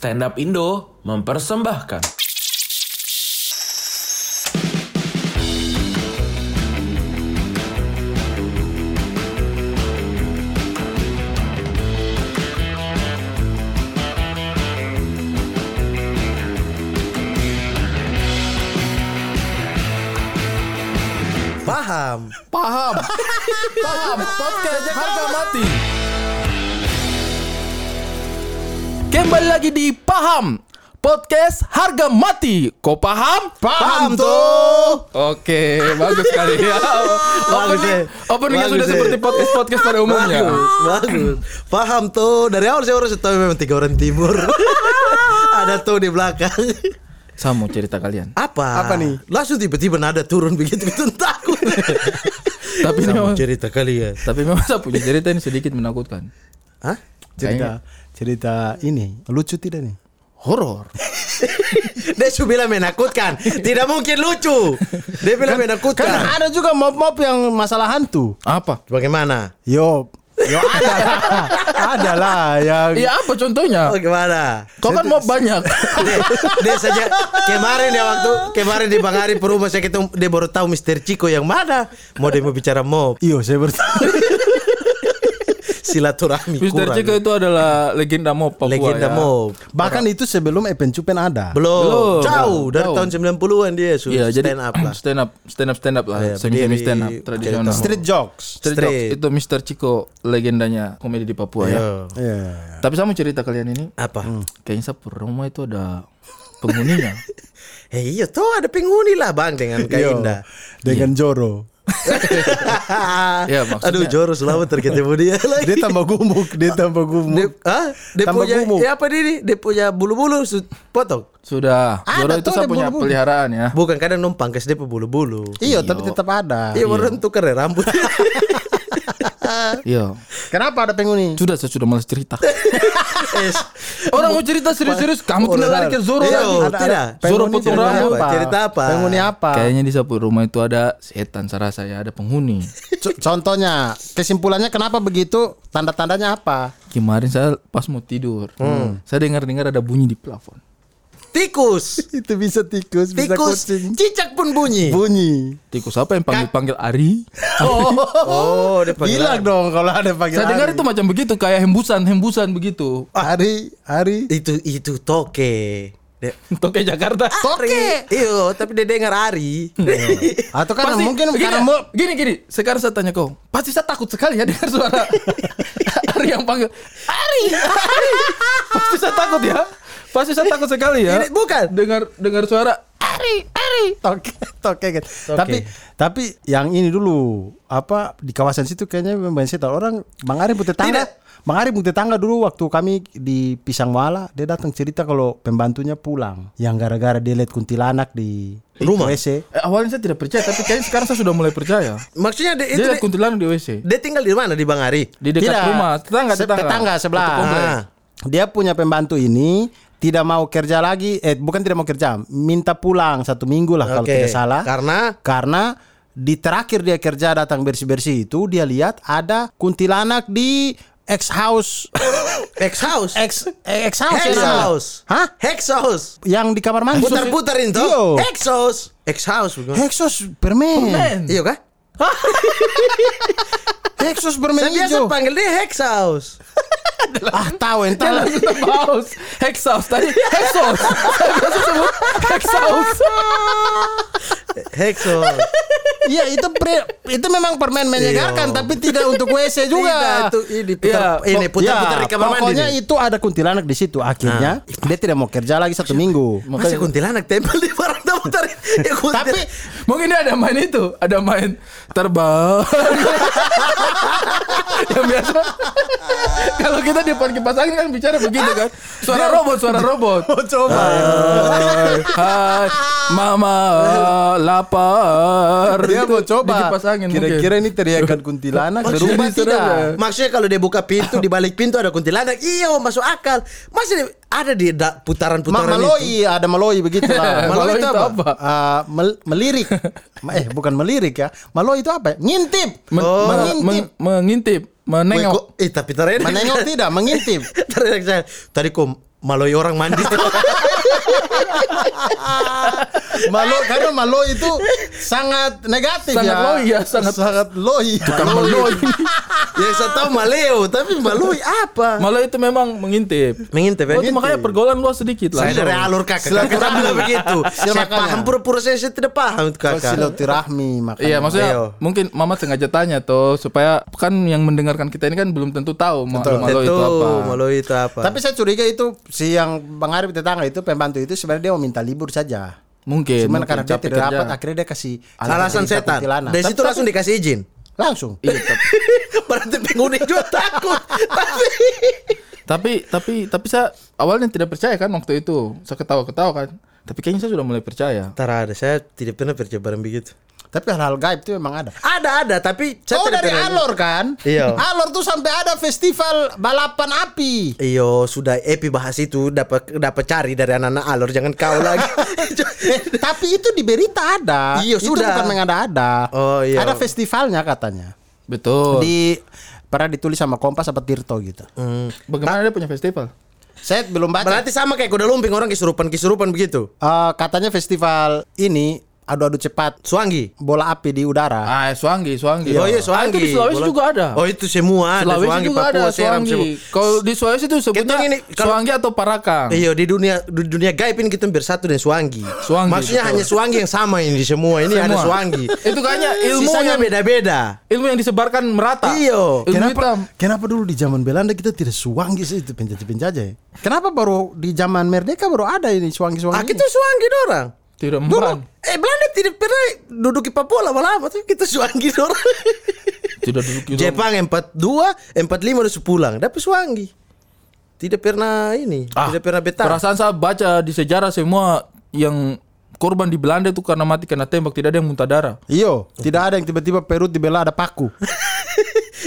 Stand Up Indo mempersembahkan. Paham. Paham. Paham. Podcast harga mati. Kembali lagi di Paham. Podcast harga mati. Kau paham? Paham tuh. Oke, bagus sekali ya. Bagus ya. Opening, openingnya Bagus sudah ya. seperti podcast-podcast pada umumnya. Bagus, bagus. Paham tuh. Dari awal saya harus tahu memang tiga orang timur. Ada tuh di belakang. Saya mau cerita kalian. Apa? Apa nih? Langsung tiba-tiba nada turun begitu kita takut. Tapi Sama memang, cerita kalian. tapi memang saya punya cerita ini sedikit menakutkan. Hah? cerita cerita ini lucu tidak nih? Horor. Dia sudah bilang menakutkan. Tidak mungkin lucu. Dia bilang Kan menakutkan. ada juga mob-mob yang masalah hantu. Apa? Bagaimana? Yo, yo ada lah, ada lah yang Iya apa contohnya? Oh, gimana? Kau kan mau banyak. dia, dia saja kemarin dia waktu kemarin di Bang Ari perumah saya ketemu dia baru tahu Mister Chico yang mana mau dia mau bicara mob Iyo, saya bertanya. Silaturahmi Mister kurang. Ciko itu adalah legenda mob Papua legenda ya. mob Bahkan itu sebelum Epen Cupen ada. belum, Belum. jauh dari Jauh. tahun 90-an dia sudah Iya, jadi stand up lah stand up, stand up, stand up lah, Iya, semi stand up tradisional. Street jokes. Street Street. jokes. itu Mister Ciko legendanya komedi di Papua ya. Iya. Iya. Tapi saya mau cerita kalian ini, apa kayaknya saya pernah rumah itu ada penghuninya. eh iya tuh ada penghuni lah bang dengan Iyo, Indah Dengan Joro. Iya, maksudnya- aduh Joro selamat terketemu dia lagi Dia tambah gumuk, dia tambah dia, gumuk. ah, dia Tambah punya gumuk. ya apa dia nih? Dia punya bulu-bulu potong. Sudah, Ada Joro itu saya punya bulu-bulu. peliharaan ya. Bukan kadang numpang kes dia bulu-bulu. Iya, tapi tetap ada. Iya, baru tukar ya rambut. Iya. Kenapa ada penghuni? Sudah saya sudah malas cerita. Orang mau cerita serius-serius, kamu tinggal lari ke Zoro Iya, lagi. ada- tidak. Zoro penghuni potong cerita rambut. apa? Cerita apa? Penghuni apa? Kayaknya di sapu rumah itu ada setan, saya rasa ya ada penghuni. Co- Contohnya, kesimpulannya kenapa begitu? Tanda-tandanya apa? Kemarin saya pas mau tidur, saya dengar-dengar ada bunyi di plafon. Tikus. Itu bisa tikus, bisa Tikus. kucing. Cicak pun bunyi. Bunyi. Tikus apa yang panggil-panggil Ari? Oh, dia panggil. Bilang dong kalau ada panggilan. Saya dengar itu macam begitu, kayak hembusan-hembusan begitu. Hari, hari. Itu itu toke. Dia, Toke Jakarta. Toke. Iya, tapi dia dengar Ari. Atau kan Pasti- mungkin gini, karena mau gini gini. Sekarang saya tanya kau, pasti saya takut sekali ya dengar suara Ari yang panggil Ari, Ari. Pasti saya takut ya. Pasti saya takut sekali ya. Ini bukan. Dengar dengar suara Ari, Ari. toke, toke kan. Tapi tapi yang ini dulu apa di kawasan situ kayaknya memang banyak setan. orang Bang Ari punya tangga. Bang Ari punya tangga dulu waktu kami di Pisang Wala, dia datang cerita kalau pembantunya pulang yang gara-gara dia lihat kuntilanak di Rumah? WC. Eh, awalnya saya tidak percaya, tapi kayaknya sekarang saya sudah mulai percaya. Maksudnya dia, itu Dia lihat kuntilanak di WC. dia tinggal di mana di Bang Ari? Di dekat Tidak. rumah, tetangga, tetangga. tetangga sebelah. Ah. Dia punya pembantu ini tidak mau kerja lagi, eh bukan tidak mau kerja, minta pulang satu minggu lah kalau Oke. tidak salah. Karena Karena di terakhir dia kerja datang bersih-bersih itu dia lihat ada kuntilanak di ex house Hex House. ex ex house Hex ya? House. Hah? Hex House. Yang di kamar mandi. Putar-putarin tuh. Hex House. Hex House. bukan? Hexos permen. Men. Iya kah? Hexos permen Saya biasa hijau. panggil dia Hex House. Ah tahu Dia langsung tambah haus. Hexhaus tadi Hexhaus. Saya biasa sebut Hexhaus. Hex House. Iya itu pre- itu memang permen menyegarkan Iya. tapi tidak untuk WC juga. Tidak, itu ini putar, Iya, ini putar-putar Ya, di kamar mandi. Pokoknya nih. itu ada kuntilanak di situ. Akhirnya dia tidak mau kerja lagi satu minggu. Masa kuntilanak tempel di barang putar ya, Tapi Mungkin dia ada main itu, ada main terbang. Yang biasa kalau kita di depan kipas angin kan bicara begitu kan. Suara robot, suara robot. Oh, coba. Hai, hai, mama lapar. dia mau coba. Di kipas angin Kira-kira ini teriakan kuntilanak berubah Jadi serem ya. tidak? Maksudnya kalau dia buka pintu di balik pintu ada kuntilanak, iya masuk akal. Masih ada di putaran-putaran itu. maloi ada maloi begitu lah. Maloi itu apa? Ah, mel- melirik. Eh bukan melirik ya. Maloi itu apa? ya? Ngintip. Men- Oh. men- men- mengintip, menengok. kok- Eh tapi terenak. Menengok tidak, mengintip. terenak saya. Tadi kok maloi orang mandi. Malo karena malo itu sangat negatif Sangat ya. loi ya, sangat- sangat loi. Maloi. ya saya tahu maleo, tapi maloi apa? Malah itu memang mengintip. Mengintip ya? Oh, itu makanya pergaulan luas sedikit lah. Saya dari alur kakak. Silaturahmi. bilang begitu. Saya makanya. paham pura-pura saya, saya tidak paham itu Oh, kakak. silaturahmi makanya. Iya, maksudnya Ayo. mungkin Mama sengaja tanya tuh supaya kan yang mendengarkan kita ini kan belum tentu tahu ma- Malo itu apa. maloi itu apa? Tapi saya curiga itu si yang Bang Arif tetangga itu pembantu itu sebenarnya dia mau minta libur saja. Mungkin. Cuman mungkin karena dia tidak dapat akhirnya dia kasih alasan setan. Dari situ langsung dikasih izin. langsung. Iya, Berarti penghuni juga takut. Tapi tapi tapi tapi saya awalnya tidak percaya kan waktu itu. Saya ketawa-ketawa kan. Tapi kayaknya saya sudah mulai percaya. Ntar ada, saya tidak pernah percaya barang begitu. Tapi hal-hal gaib itu memang ada. Ada ada, tapi saya oh dari Alor kan? Iya. Alor tuh sampai ada festival balapan api. Iyo sudah Epi bahas itu dapat dapat cari dari anak-anak alur jangan kau lagi. Eh, tapi itu di berita ada. Iya, itu sudah. bukan mengada-ada. Oh, iya. Ada festivalnya katanya. Betul. Di pernah ditulis sama Kompas apa Tirto gitu. Bagaimana dia punya festival? Saya belum baca. Berarti sama kayak kuda lumping orang kesurupan-kesurupan begitu. Eh, katanya festival ini adu-adu cepat Suanggi. bola api di udara. Ah, Swangi, Swangi. Oh iya Ah, Suanggi. itu di Sulawesi Bola- juga ada. Oh itu semua ada Sulawesi Suanggi, juga Papua, ada Seram. Kalau di Sulawesi itu sebutnya ini, kalau- Swangi atau Parakang. Iya di dunia di dunia gaib ini kita bersatu dengan Suanggi. Suanggi, Maksudnya betul. hanya Suanggi yang sama ini di semua. Ini ada Semua. Suanggi. Itu kayaknya ilmu Sisanya yang beda-beda. ilmu yang disebarkan merata. Iyo. Ilmu hitam. Kenapa, kenapa dulu di zaman Belanda kita tidak suanggi sih itu penjajah-penjajah ya? Kenapa baru di zaman Merdeka baru ada ini suanggi-suanggi? Ah ini? kita Suanggi dorang. Tidak mempan. Eh Belanda tidak pernah duduk di Papua lama-lama tuh kita Suanggi dorang. Tidak duduk di Jepang 42, 45 udah pulang. Dapat Suanggi. Tidak pernah ini, Ah, tidak pernah betah. Perasaan saya baca di sejarah semua yang korban di Belanda itu karena mati kena tembak, tidak ada yang muntah darah. Iyo, tidak ada yang tiba-tiba perut dibela ada paku.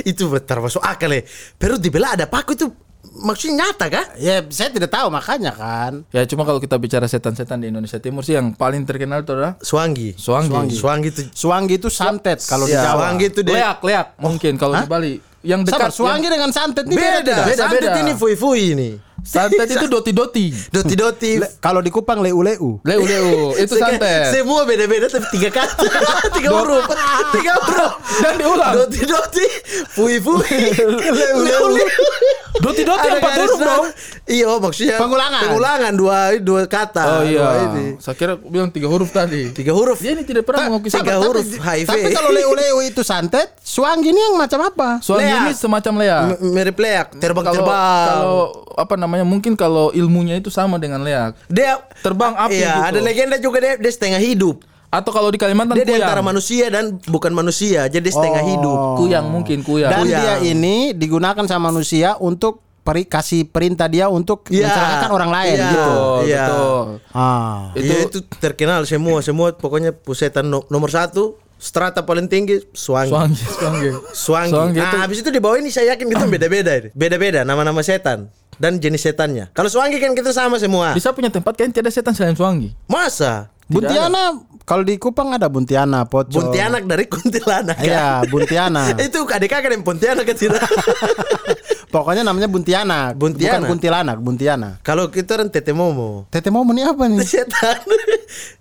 itu termasuk akal ya. Perut dibelah ada paku itu maksudnya nyata kah? ya, saya tidak tahu makanya kan. Ya cuma kalau kita bicara setan-setan di Indonesia Timur sih yang paling terkenal itu adalah Suanggi. Suanggi. Suanggi itu Suanggi itu santet kalau di Ya, Jawa. Suanggi itu dia leak, leak mungkin kalau di Bali. Yang Sabar, dekat suanggi dengan santet ini beda, beda. tidak? Beda, Santet beda. ini fui-fui ini. Santet itu doti-doti. Doti-doti. Kalau di Kupang leu-leu. Leu leu itu santet. Semua beda-beda tapi tiga kata. tiga huruf. tiga huruf. Dan diulang. Doti-doti. Fui-fui. Leu-leu. Doti-doti empat huruf dong. Iya maksudnya Pengulangan. Pengulangan dua dua kata. Oh iya. ini. Saya kira bilang tiga huruf tadi. Tiga huruf. Dia ini tidak pernah mengakui tiga huruf HIV. Tapi kalau leu-leu itu santet, suanggi ini yang macam apa? Suami Leak. ini semacam leak. Mirip leak, terbang-terbang. kalau apa namanya mungkin kalau ilmunya itu sama dengan leak. dia Terbang api Iya, gitu. ada legenda juga dia, dia setengah hidup. Atau kalau di Kalimantan Dia di kuyang. antara manusia dan bukan manusia, jadi setengah Oh. hidup. Kuyang mungkin kuyang. Dan Kuyang. dia ini digunakan sama manusia untuk peri, kasih perintah dia untuk Iya. mencelakakan orang lain Iya. gitu. Betul, Iya. betul. Ah. Itu, Iya, itu terkenal semua, semua pokoknya pusetan no- nomor satu, strata paling tinggi, Swangi. Suanggi, suanggi. Swangi. Nah, itu- habis itu di bawah ini saya yakin kita beda-beda ini. Beda-beda nama-nama setan dan jenis setannya. Kalau Swangi kan kita sama semua. Bisa punya tempat kan tidak setan selain Suanggi. Masa? Buntiana kalau di Kupang ada Buntiana, Pocong. Buntianak dari kuntilanak. kan? Iya, Buntiana. itu adik kakak yang Pontianak kan tidak? Pokoknya namanya Buntiana, Buntiana. bukan kuntilanak, Buntiana. Kalau kita orang Tete Momo. Tete Momo ini apa nih? Setan.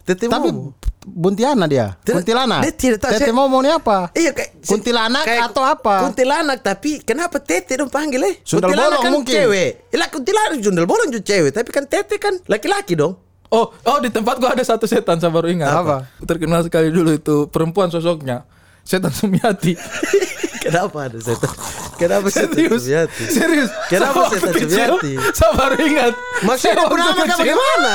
Tete Tapi Momo. Buntiana dia, Tidak- kuntilanak. dia tidak tahu, Tete saya- Momo ini apa? Iya kayak Kuntilanak atau apa? Kuntilanak tapi kenapa Tete dong panggil eh? Sundel kuntilanak bolong kan mungkin. cewek. Ilah kuntilanak sundel bolong juga cewek, tapi kan Tete kan laki-laki dong. Oh, oh di tempat gua ada satu setan saya baru ingat. Apa? Terkenal sekali dulu itu perempuan sosoknya. Setan Sumiati. Kenapa ada setan? Kenapa Serius. Serius. Kenapa setan Sumiati? Saya baru ingat. Bernama kan kecil, bagaimana?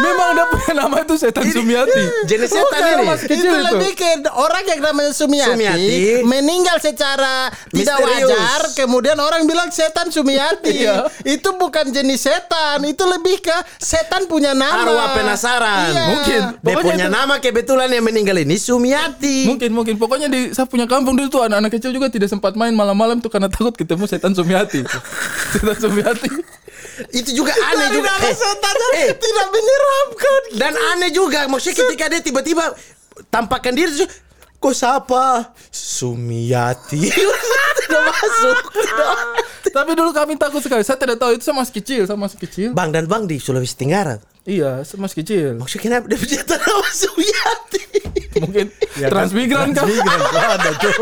Memang dia punya nama itu setan Sumiati. Jenis setan ini. masih itu lebih ke orang yang namanya Sumiati, Sumiati. meninggal secara tidak wajar, kemudian orang bilang setan Sumiati. Iya. Itu bukan jenis setan, itu lebih ke setan punya nama. Arwah penasaran. Iya. Mungkin. Dia punya itu- nama kebetulan yang meninggal ini Sumiati. Mungkin mungkin pokoknya di saya punya kampung dulu tuh anak-anak kecil juga tidak sempat main malam-malam tuh karena takut ketemu setan Sumiati. setan Sumiati. Itu juga aneh juga. Eh, setannya eh, tidak menyeramkan. Dan aneh juga, maksudnya ketika dia tiba-tiba tampakkan diri, kok siapa? Sumiati. tidak masuk. Tidak. Tapi dulu kami takut sekali. Saya tidak tahu itu saya masih kecil, saya masih kecil. Bang dan Bang di Sulawesi Tenggara. Iya, masih kecil. Maksudnya kenapa dia punya tanah masuk Yati? Mungkin transmigran kan? ada tuh.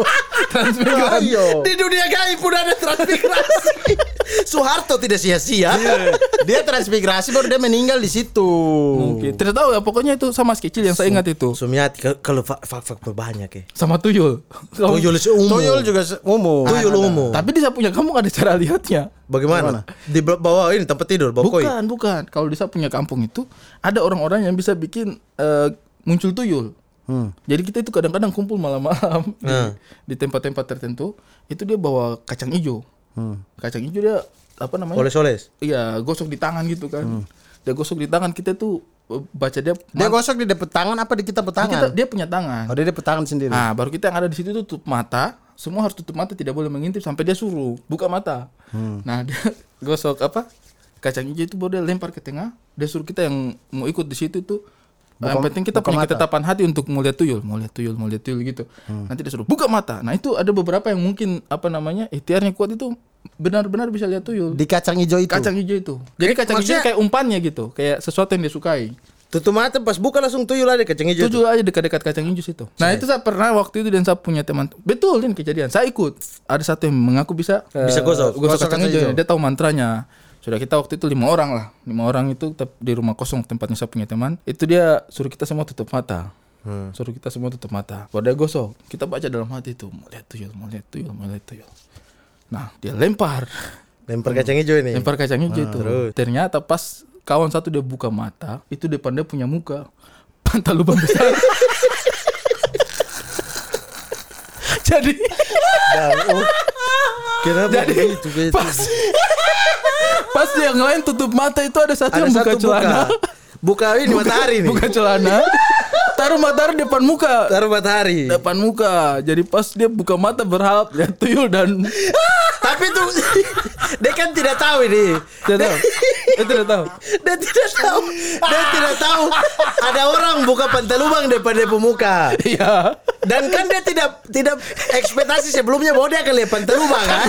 Transmigran. Ayo. Di dunia gaib pun ada transmigrasi. Soeharto tidak sia-sia. Dia transmigrasi baru dia meninggal di situ. Mungkin. Tidak tahu ya, pokoknya itu sama masih kecil yang saya ingat itu. Sumiati kalau- kalau fak fak fak banyak ya. Sama tuyul. Tuyul seumur. Tuyul juga umum. Tuyul umum. Tapi di saya punya kampung ada cara lihatnya. Bagaimana? Di ba- bawah ini tempat tidur, bawah koi. Bukan, bukan. Kalau di punya kampung itu ada orang-orang yang bisa bikin eh, muncul tuyul. Jadi kita itu kadang-kadang kumpul malam-malam di, Hmm. di tempat-tempat tertentu. Itu dia bawa kacang hijau. Kacang hijau dia apa namanya? Oles-oles. Iya, gosok di tangan gitu kan. Dia gosok di tangan kita tuh eh, baca dia Dia gosok di depan tangan apa di kita kita, petangan? dia punya tangan. Oh, dia di tangan sendiri. Nah, baru kita yang ada di situ tuh tutup mata. Semua harus tutup mata, tidak boleh mengintip sampai dia suruh buka mata. Nah, dia gosok apa? Kacang hijau itu baru dia lempar ke tengah. Dia suruh kita yang mau ikut di situ tuh yang penting kita buka punya mata. ketetapan hati untuk mau lihat tuyul, mau lihat tuyul, mau lihat tuyul gitu. Nanti dia suruh buka mata. Nah, itu ada beberapa yang mungkin apa namanya? ikhtiarnya kuat itu benar-benar bisa lihat tuyul. Di kacang hijau itu. kacang hijau itu. Jadi kacang hijau kayak umpannya gitu, kayak sesuatu yang dia sukai. Tutup mata pas buka langsung tuyul ada kacang hijau. Tujuh aja dekat-dekat kacang hijau situ. Nah itu saya pernah waktu itu dan saya punya teman. Betul ini kejadian. Saya ikut. Ada satu yang mengaku bisa Bisa eh, gosok. gosok, Gosok kacang kacang hijau. hijau. Dia tahu mantranya. Sudah kita waktu itu lima orang lah. Lima orang itu di rumah kosong tempatnya saya punya teman. Itu dia suruh kita semua tutup mata. Suruh kita semua tutup mata. Dia gosok. Kita baca dalam hati itu. Mau lihat tuyul, mau lihat tuyul, mau lihat tuyul. Nah dia lempar. Lempar kacang hijau ini. Lempar kacang hijau itu. terus? Ternyata pas kawan satu dia buka mata, itu depan dia punya muka. Pantal lubang besar. Jadi oh. Kenapa Jadi, begitu? begitu? pas pas yang lain tutup mata itu ada satu Ada yang buka satu celana. Buka ini matahari nih. Buka celana. Taruh matahari depan muka. Taruh matahari. Depan muka. Jadi pas dia buka mata berharap lihat tuyul dan Tapi tuh dia kan tidak tahu ini. tidak tahu. Dia tidak tahu. Dia tidak tahu. Dia tidak tahu ada orang buka pantai lubang depan dia pemuka. Iya. Dan kan dia tidak tidak ekspektasi sebelumnya bahwa dia akan lihat pantai lubang kan.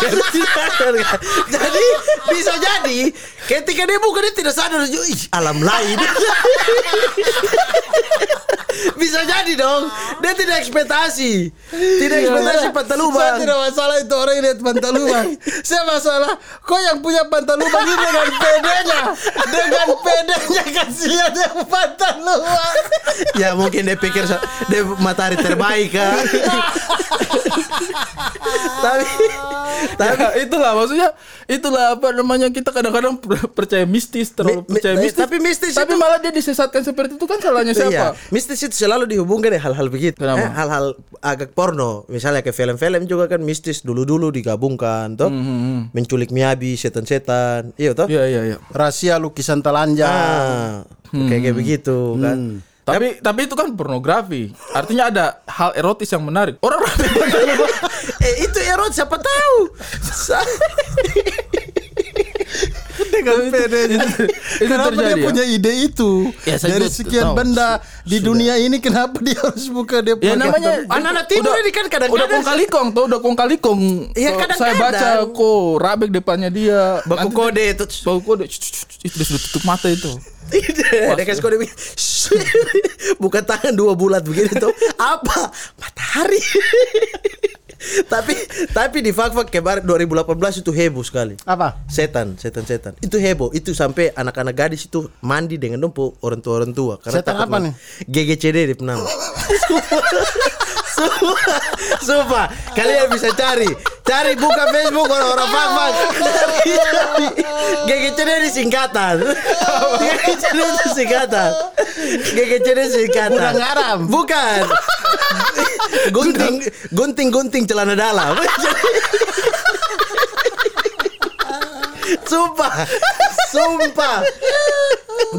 jadi bisa jadi ketika dia buka dia tidak sadar ih alam lain. bisa jadi dong. Dia tidak ekspektasi. Tidak ekspektasi pantai Saya lubang. tidak masalah itu orang yang lihat pantai lubang. Saya masalah kok yang punya pantai lubang ini dengan pedenya. Dengan pedenya kasih lihat yang pantai lubang. ya mungkin dia pikir dia matahari terbaik kan. tapi tapi Ya, itulah maksudnya itulah apa namanya kita kadang-kadang per- percaya mistis terlalu Mi- mi- percaya mi- mistis tapi mistis tapi itu- malah dia disesatkan seperti itu kan salahnya siapa Iya, mistis itu selalu dihubungkan dengan hal-hal begitu. Kenapa? Eh, hal-hal agak porno, misalnya ke film-film juga kan mistis dulu-dulu digabungkan, toh. Menculik miabi, setan-setan, iya toh. iya iya iya Rahasia lukisan telanjang. Ah, kayak kayak begitu kan. Tapi tapi itu kan pornografi. Artinya ada hal erotis yang menarik. Orang eh itu erot siapa tahu. Dengan pedenya. itu kenapa dia terjadi ya? punya ide itu? Ya, saya Dari sekian tahu. benda di dunia ini kenapa dia harus buka dia Ya namanya Anak-anak timur ini kan kadang-kadang- udah kong tuh udah kong kali kong. Iya, So, kadang-kadang. Saya baca kok rabek depannya dia. Baku kode itu. Baku kode. Itu dia sudah tutup mata itu. Dia kasih kode. Bukan tangan dua bulat begini tuh. Apa? Matahari. tapi tapi di fak-fak kemarin 2018 itu heboh sekali. apa? Setan, setan, setan. Itu heboh. Itu sampai anak-anak gadis itu mandi dengan dompo orang tua orang tua. Setan takut apa nih? GGCD di penama. Sumpah. Kalian bisa cari, cari buka Facebook orang-orang fak-fak. GGCD ini singkatan. GGCD itu singkatan. GGCD singkatan. Bukan garam. Bukan. Gunting, gunting, gunting celana dalam. Sumpah Sumpah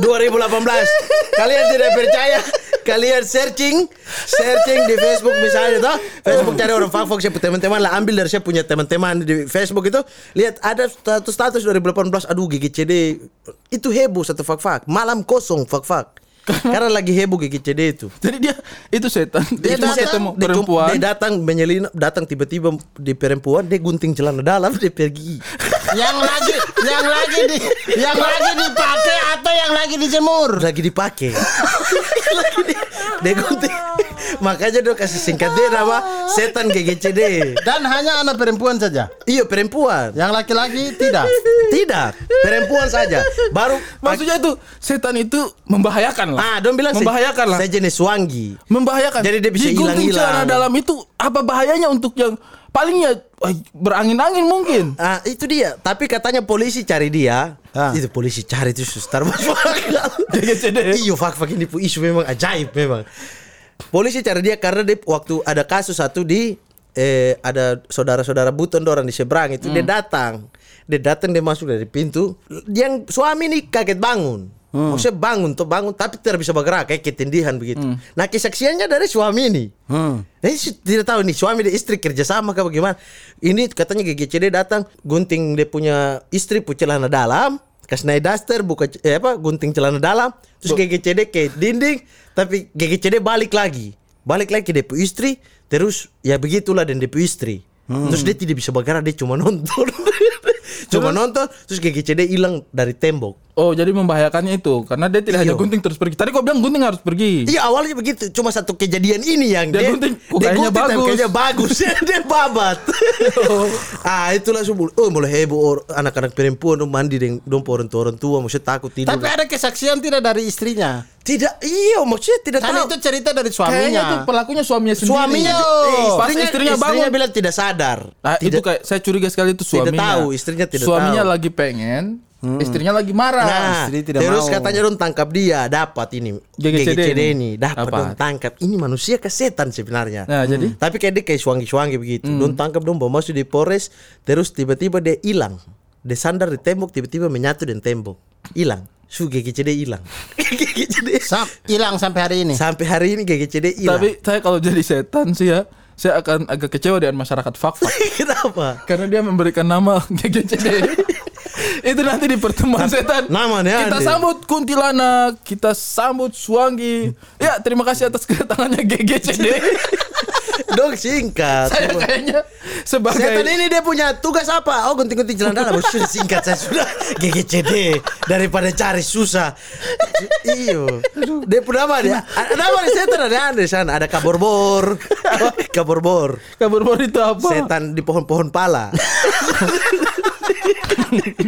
2018 Kalian tidak percaya Kalian searching Searching di Facebook misalnya toh Facebook cari orang fakfok Saya punya teman-teman lah Ambil dari saya punya teman-teman di Facebook itu Lihat ada status-status 2018 Aduh GGCD Itu heboh satu fak-fak Malam kosong fak-fak Karena lagi heboh GGCD itu. Jadi dia itu setan. Dia, Dia ketemu dia, perempuan. dia datang menyelinap, datang tiba-tiba di perempuan, dia gunting celana dalam, dia pergi. yang lagi yang lagi di yang lagi dipakai yang lagi dijemur. Lagi dipakai. Lagi di-. Makanya dia kasih singkat dia nama setan GGCD. Dan hanya anak perempuan saja. Iya perempuan. Yang laki-laki tidak. Tidak, perempuan saja. Baru Maksudnya itu setan itu membahayakan lah. Ah, dong bilang membahayakan lah. Saya jenis wangi. membahayakan. Jadi dia bisa hilang-hilang. dalam itu apa bahayanya untuk yang palingnya berangin-angin mungkin. Ah, itu dia. Tapi katanya polisi cari dia. Ah. Itu polisi cari itu suster GGCD. Iyo, fak fak ini isu memang ajaib memang. Polisi cari dia karena dia waktu ada kasus satu di eh ada saudara-saudara buton orang di seberang itu dia datang. Dia datang dia masuk dari pintu. Yang suami ini kaget bangun. Maksudnya bangun tuh bangun tapi tidak bisa bergerak kayak ketindihan begitu. Nah kesaksiannya dari suami ini. Hmm. Eh, si- tidak tahu nih suami dan istri kerjasama kah bagaimana. Ini katanya GGCD datang gunting dia punya istri punya celana dalam, kasih naik daster buka eh, apa gunting celana dalam, terus GGCD ke dinding, tapi GGCD balik lagi, balik lagi ke punya istri, terus ya begitulah dan punya istri. Terus dia tidak bisa bergerak dia cuma nonton, cuma nonton, terus GGCD hilang dari tembok. Oh, jadi membahayakannya itu karena dia tidak hanya Iyo. gunting terus pergi. Tadi kau bilang gunting harus pergi. Iya awalnya begitu, cuma satu kejadian ini yang Dia gunting, kok kayaknya gunting bagus. kayaknya bagus, dia babat. ah itu langsung mulai, oh mulai heboh anak-anak perempuan mandi dengan dong orang tua orang tua, maksudnya takut tidur. Tapi ada kesaksian tidak dari istrinya. Tidak, iya maksudnya tidak Kan tahu. itu cerita dari Kayaknya tuh suaminya. pelakunya suaminya sendiri. Suaminya, eh, Pas istrinya bangun. bilang tidak sadar. Nah, itu tidak, kayak saya curiga sekali itu Tidak suaminya. tahu, istrinya tidak Suaminya tahu. lagi pengen, istrinya lagi marah. Nah, istri tidak terus mau. katanya dong tangkap dia, dapat ini GGCD GGCD ini. ini, dapat Dapat. dong tangkap. Ini manusia ke setan sebenarnya. Nah, jadi? Tapi kayak dia kayak suangi-suangi begitu. Dong tangkap dong bawa masuk di Polres, terus tiba-tiba dia hilang. Dia sandar di tembok, tiba-tiba menyatu dengan tembok. Hilang. Su GGCD hilang. GGCD Sam- hilang sampai hari ini. sampai hari ini GGCD hilang. Tapi saya kalau jadi setan sih ya, saya akan agak kecewa dengan masyarakat fak-fak. Kenapa? Karena dia memberikan nama GGCD. itu nanti di pertemuan setan. namanya Kita ada. sambut kuntilanak, kita sambut suanggi. Ya, terima kasih atas kedatangannya GGCD. Dong singkat. saya kayaknya sebagai Setan ini dia punya tugas apa? Oh gunting-gunting celana dalam. Sudah singkat saya sudah GGCD daripada cari susah. Iyo. Dia punya nama dia. Ada nama di setan ada di sana. Ada kaborbor. kaborbor. kabur itu apa? Setan di pohon-pohon pala.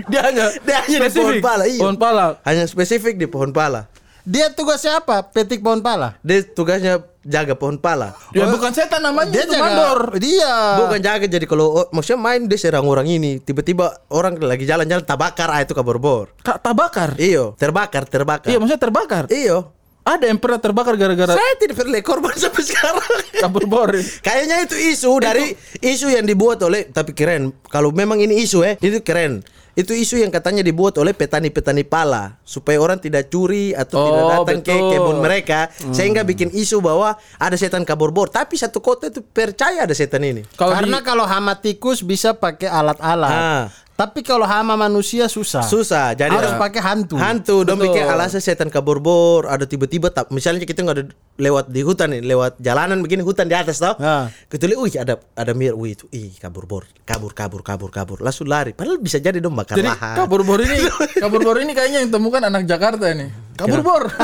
Dia hanya Dia hanya di pohon spesifik. pala. Iya. Pohon pala. Hanya spesifik di pohon pala. Dia tugasnya apa? Petik pohon pala. Dia tugasnya jaga pohon pala. Ya bukan setan namanya Dia itu jaga. mandor. Dia. Bukan jaga jadi kalau oh, maksudnya main dia serang orang ini tiba-tiba orang lagi jalan-jalan tabakar ah itu kaborbor. Kak tabakar. Iyo, terbakar, terbakar. Iya, maksudnya terbakar. Iyo. Ada yang pernah terbakar gara-gara Saya tidak pernah korban sampai sekarang. kabur bor. Kayaknya itu isu dari isu yang dibuat oleh tapi keren. Kalau memang ini isu eh itu keren. Itu isu yang katanya dibuat oleh petani-petani pala supaya orang tidak curi atau Oh, tidak datang ke betul. kebun mereka sehingga bikin isu bahwa ada setan kabur bor. Tapi satu kota itu percaya ada setan ini. Kalau Karena di, kalau hama tikus bisa pakai alat-alat. Ah. Tapi kalau hama manusia susah. Susah. Jadi Harus pakai hantu. Hantu dong bikin alasan setan kabur bor. Ada tiba-tiba misalnya kita nggak ada lewat di hutan nih, lewat jalanan begini hutan di atas tau. Ah. Kita lihat, wih ada ada mir, wih itu, ih kabur bor, kabur kabur kabur kabur, langsung lari. Padahal bisa jadi dong bakar jadi lahan. kabur bor ini kabur bor ini kayaknya yang temukan anak Jakarta ini. Kabur bor.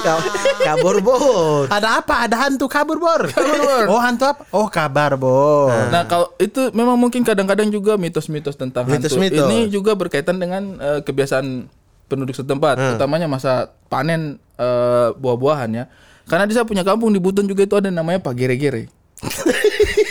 Ka- kabur bor. Ada apa? Ada hantu kabur bor. Kabur bor. Oh hantu apa? Oh kabar bor. Nah kalau itu memang mungkin kadang-kadang juga mitos-mitos tentang hantu Mitos-mitos. ini juga berkaitan dengan eh, kebiasaan penduduk setempat, utamanya masa panen eh, buah-buahan ya. Karena di saya punya kampung di Buton juga itu ada namanya Pak Gere-Gere.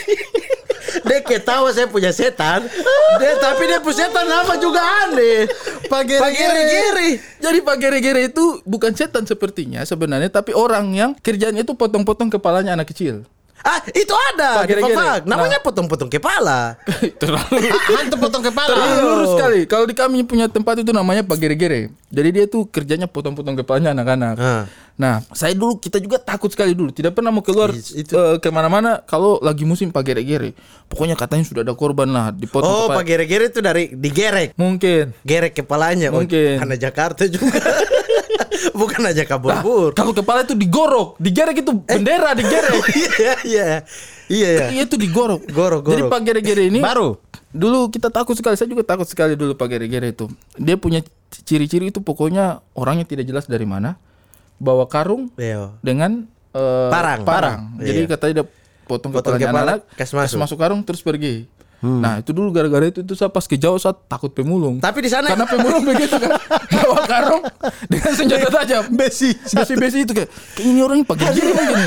Dia ketawa saya punya setan. Dia tapi dia punya setan nama juga aneh. Pak Gere-Gere. Jadi Pak Gere-Gere itu bukan setan sepertinya sebenarnya, tapi orang yang kerjanya itu potong-potong kepalanya anak kecil. Ah, itu ada. Pak Gere-Gere. Fafak. Namanya Nah. potong-potong kepala. Terlalu hantu potong kepala. Terlalu lurus sekali. Kalau di kami punya tempat itu namanya Pak Gere-Gere. Jadi dia tuh kerjanya potong-potong kepalanya anak-anak. Ah. Nah, saya dulu kita juga takut sekali dulu. Tidak pernah mau keluar itu. eh, ke mana-mana kalau lagi musim Pak Gere-Gere. Pokoknya katanya sudah ada korban lah dipotong Oh, kepala. Pak Gere-Gere itu dari digerek. Mungkin. Gerek kepalanya. Oh, Mungkin. anak Jakarta juga. Bukan aja kabur Nah, bur. kalau kepala itu digorok, digerek itu bendera digerek. Iya iya. Iya ya. Iya itu digorok. Gorok, Jadi gorok. Pak Gere-Gere ini Baru. Dulu kita takut sekali, saya juga takut sekali dulu Pak Gere-Gere itu. Dia punya ciri-ciri itu pokoknya orangnya tidak jelas dari mana. Bawa karung Iya. dengan eh, Parang. parang. Jadi Iya. katanya dia potong, Potong kepalanya kepala, anak, kas kas masuk. masuk karung terus pergi. Nah itu dulu gara-gara itu, itu saya pas ke jauh saya takut pemulung. Tapi di sana Karena pemulung begitu kan bawa karung dengan senjata tajam. Besi. Besi-besi itu kayak, ini orangnya pakai gini mungkin.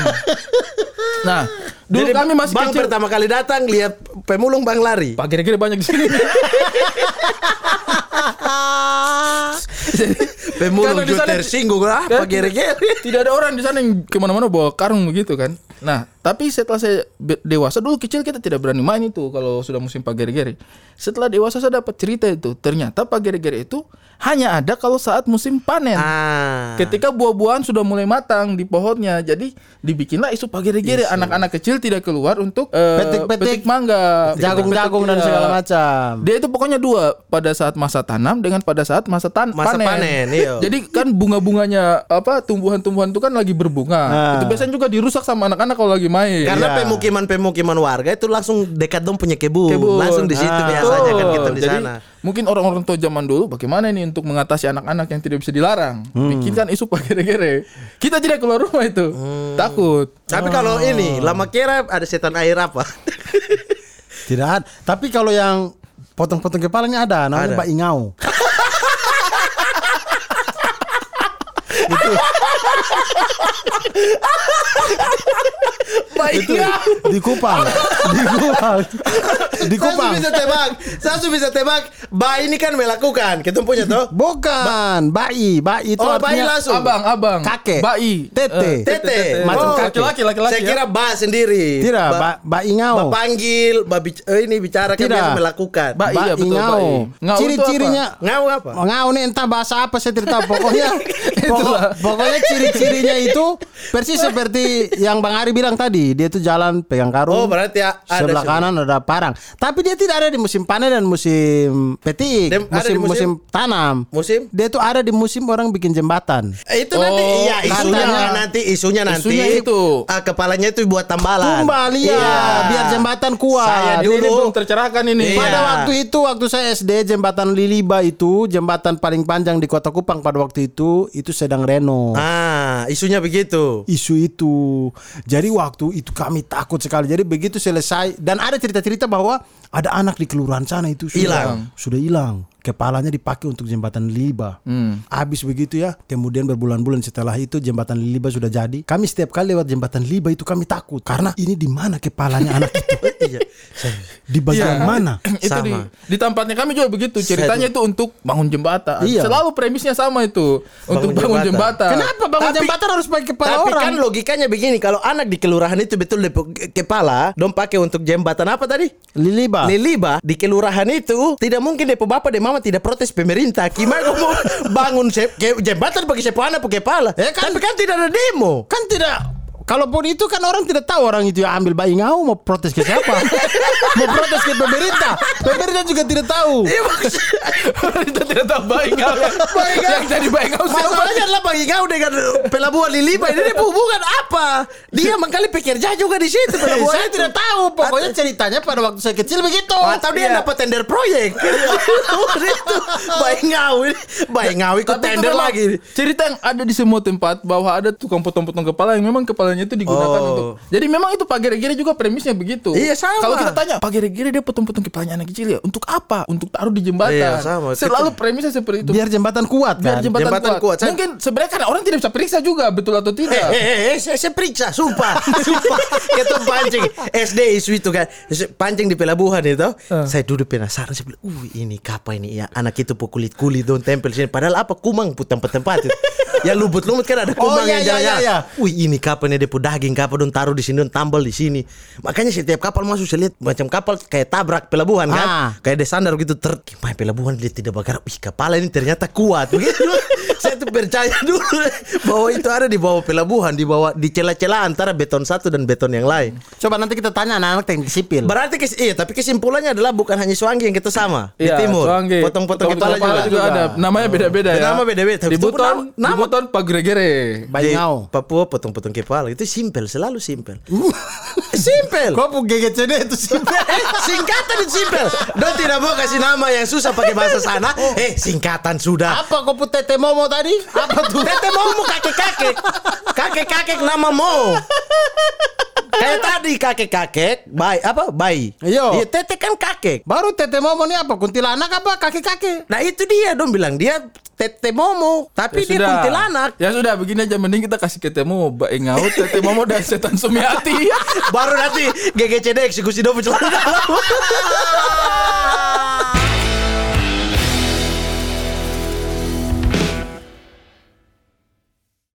Nah, dulu Jadi kami masih bang kecil. pertama kali datang lihat pemulung bang lari. Pak Gere-Gere banyak di sini. Pemulung juga sana- tersinggung lah. Kan Apa gere-gere? Tidak ada orang di sana yang ke mana-mana bawa karung begitu kan. Nah, tapi setelah saya dewasa dulu kecil kita tidak berani main itu kalau sudah musim Pak Gere-Gere. Setelah dewasa saya dapat cerita itu. Ternyata Pak Gere-Gere itu hanya ada kalau saat musim panen. Ah. Ketika buah-buahan sudah mulai matang di pohonnya, jadi dibikinlah isu Pak Gere-Gere. Anak-anak kecil tidak keluar untuk eh, Petik-petik. petik mangga, Jagung-jagung dan segala iya. macam. Dia itu pokoknya dua pada saat masa tanam dengan pada saat masa tan Masa panen, iya. Jadi kan bunga-bunganya apa tumbuhan-tumbuhan itu kan lagi berbunga. Ah. Itu biasanya juga dirusak sama anak-anak kalau lagi main. Karena Iya. pemukiman-pemukiman warga itu langsung dekat dong punya kebun. Kebun. Langsung di situ Ah. biasanya kan kita di Jadi, sana. Mungkin orang-orang tua zaman dulu bagaimana ini untuk mengatasi anak-anak yang tidak bisa dilarang. Hmm. Bikinkan isu Pak Gere-Gere. Kita tidak keluar rumah itu. Hmm. Takut. Tapi kalau ini lama kira ada setan air apa? Tidak ada. Tapi kalau yang potong-potong kepalanya ada, namanya Ada. Mbak Ingau. Baik. Itu di Kupang. Di Kupang. Di Saya Kupang. bisa tebak. Saya bisa tebak. Ba ini kan melakukan. Kita punya tuh. Bukan, bayi, bayi itu Oh, bayi artinya langsung. Abang, abang. Kakek. Bayi. Tete. Eh, Tete. Macam Oh, kakek. Laki-laki, laki-laki. Saya ya. kira ba sendiri. Tidak, Ba- ba, ba ingau. ba panggil, ba bic- eh, ini bicara kan biasa melakukan. Ba- iya, betul, bayi. Ngau itu Ciri-cirinya Ngau apa? Ngau nih entah bahasa apa saya tidak tahu pokoknya pokok- pokoknya ciri-cirinya itu persis seperti yang Bang Ari bilang tadi dia itu jalan pegang karung Oh, berarti ya ada sebelah kanan ada parang tapi dia tidak ada di musim panen dan musim petik musim, musim musim- tanam Musim? dia itu ada di musim orang bikin jembatan Eh, itu nanti Oh, iya isunya katanya. nanti isunya nanti Isunya itu. ah, kepalanya itu buat tambalan. tumbal iya biar jembatan kuat Saya Ini dulu belum tercerahkan ini. Iya. Pada waktu itu waktu saya SD jembatan Liliba itu jembatan paling panjang di Kota Kupang pada waktu itu itu sedang reno. Ah, isunya begitu. Isu itu. Jadi waktu itu kami takut sekali. Jadi begitu selesai dan ada cerita-cerita bahwa ada anak di kelurahan sana itu sudah Hilang. sudah hilang. Kepalanya dipakai untuk jembatan Liliba. Habis begitu ya. Kemudian berbulan-bulan setelah itu jembatan Liliba sudah jadi. Kami setiap kali lewat jembatan Liliba itu kami takut karena ini di mana kepalanya anak itu? Iya. Di bagian Iya. mana? itu di, Sama. di tempatnya kami juga begitu ceritanya itu untuk bangun jembatan Iya. selalu premisnya sama itu untuk bangun jembatan. jembatan, Kenapa bangun Tapi- jembatan harus pakai kepala Tapi orang? kan logikanya begini, kalau anak di kelurahan itu betul di kepala, dong pakai untuk jembatan apa tadi? Liliba. Liliba di kelurahan itu tidak mungkin depo bapak dan mama tidak protes pemerintah. Gimana mau bangun jembatan bagi sepo anak pakai kepala? Eh, kan- Tapi kan tidak ada demo. kan tidak Kalaupun itu kan orang tidak tahu orang itu yang ambil bayi ngau mau protes ke siapa? mau protes ke pemerintah. Pemerintah juga tidak tahu. Iya maksudnya. kita tidak tahu baik kau yang jadi baik kau siapa Masalahnya adalah bagi kau dengan pelabuhan Liliba ini hubungan apa? Dia mengkali pekerja juga di situ pelabuhan saya itu. tidak tahu. Pokoknya ceritanya pada waktu saya kecil begitu. Atau dia Iya. dapat tender proyek. itu baik ngau. Baik ngau ikut tender lagi. Cerita yang ada di semua tempat bahwa ada tukang potong-potong kepala yang memang itu digunakan Oh. untuk. Jadi memang itu Pak Gere-Gere juga premisnya begitu. Iya, sama. Kalau kita tanya Pak Gere-Gere dia potong-potong kepalanya anak kecil ya untuk apa? Untuk taruh di jembatan. Iya, sama. Selalu premisnya seperti itu. Biar jembatan kuat Biar kan. jembatan, Jembatan kuat. kuat. Saya- Mungkin sebenarnya kan orang tidak bisa periksa juga betul atau tidak. Eh, eh, eh, saya, saya periksa, sumpah, sumpah. Kita pancing SD isu itu kan, pancing di pelabuhan itu. Saya duduk penasaran, saya bilang, uh ini kapa ini ya, anak itu kulit kulit don tempel sini. Padahal apa kumang putang tempat itu. Ya lubut lumut kan ada Oh, kumang iya, yang iya, jalan. iya, iya. Wih ini kapa ini depo daging kapal don taruh di sini don tambal di sini. Makanya setiap kapal masuk saya lihat macam kapal kayak tabrak pelabuhan kan. Ah. Kayak di sandar gitu ter "Gimana pelabuhan dia tidak bakar. Ih kepala ini ternyata kuat begitu. saya tuh percaya dulu bahwa itu ada di bawah pelabuhan, di bawah di celah-celah antara beton satu dan beton yang lain. Coba nanti kita tanya anak-anak teknik sipil. Berarti kes, iya, tapi kesimpulannya adalah bukan hanya Suanggi yang kita sama Iya, di timur. Suanggi. Potong-potong kepala, juga. juga ada. Namanya beda-beda ya. Nama beda-beda. Di Buton, nama- di nama- Buton Pagregere. Banyau. Papua potong-potong kepala itu simpel, selalu simpel. simpel. Kau pun GGCD itu sih. singkatan itu simpel. Don tidak mau kasih nama yang susah pakai bahasa sana. Eh, singkatan sudah. Apa kau pun tete momo tadi? Apa tuh? Tete mau kakek-kakek. Kakek-kakek nama mau. Kayak tadi kakek-kakek, bayi apa? Bayi. Iya. Iya, tete kan kakek. Baru tete momo ini apa? Kuntilanak apa? Kaki-kaki. Nah itu dia dong bilang dia tete momo, tapi Ya dia sudah. kuntilanak. Ya sudah, begini aja mending kita kasih ketemu Mbak Ingaut, Tete Momo dan Setan Sumiati. Baru nanti GGCD eksekusi dopo celana dalam.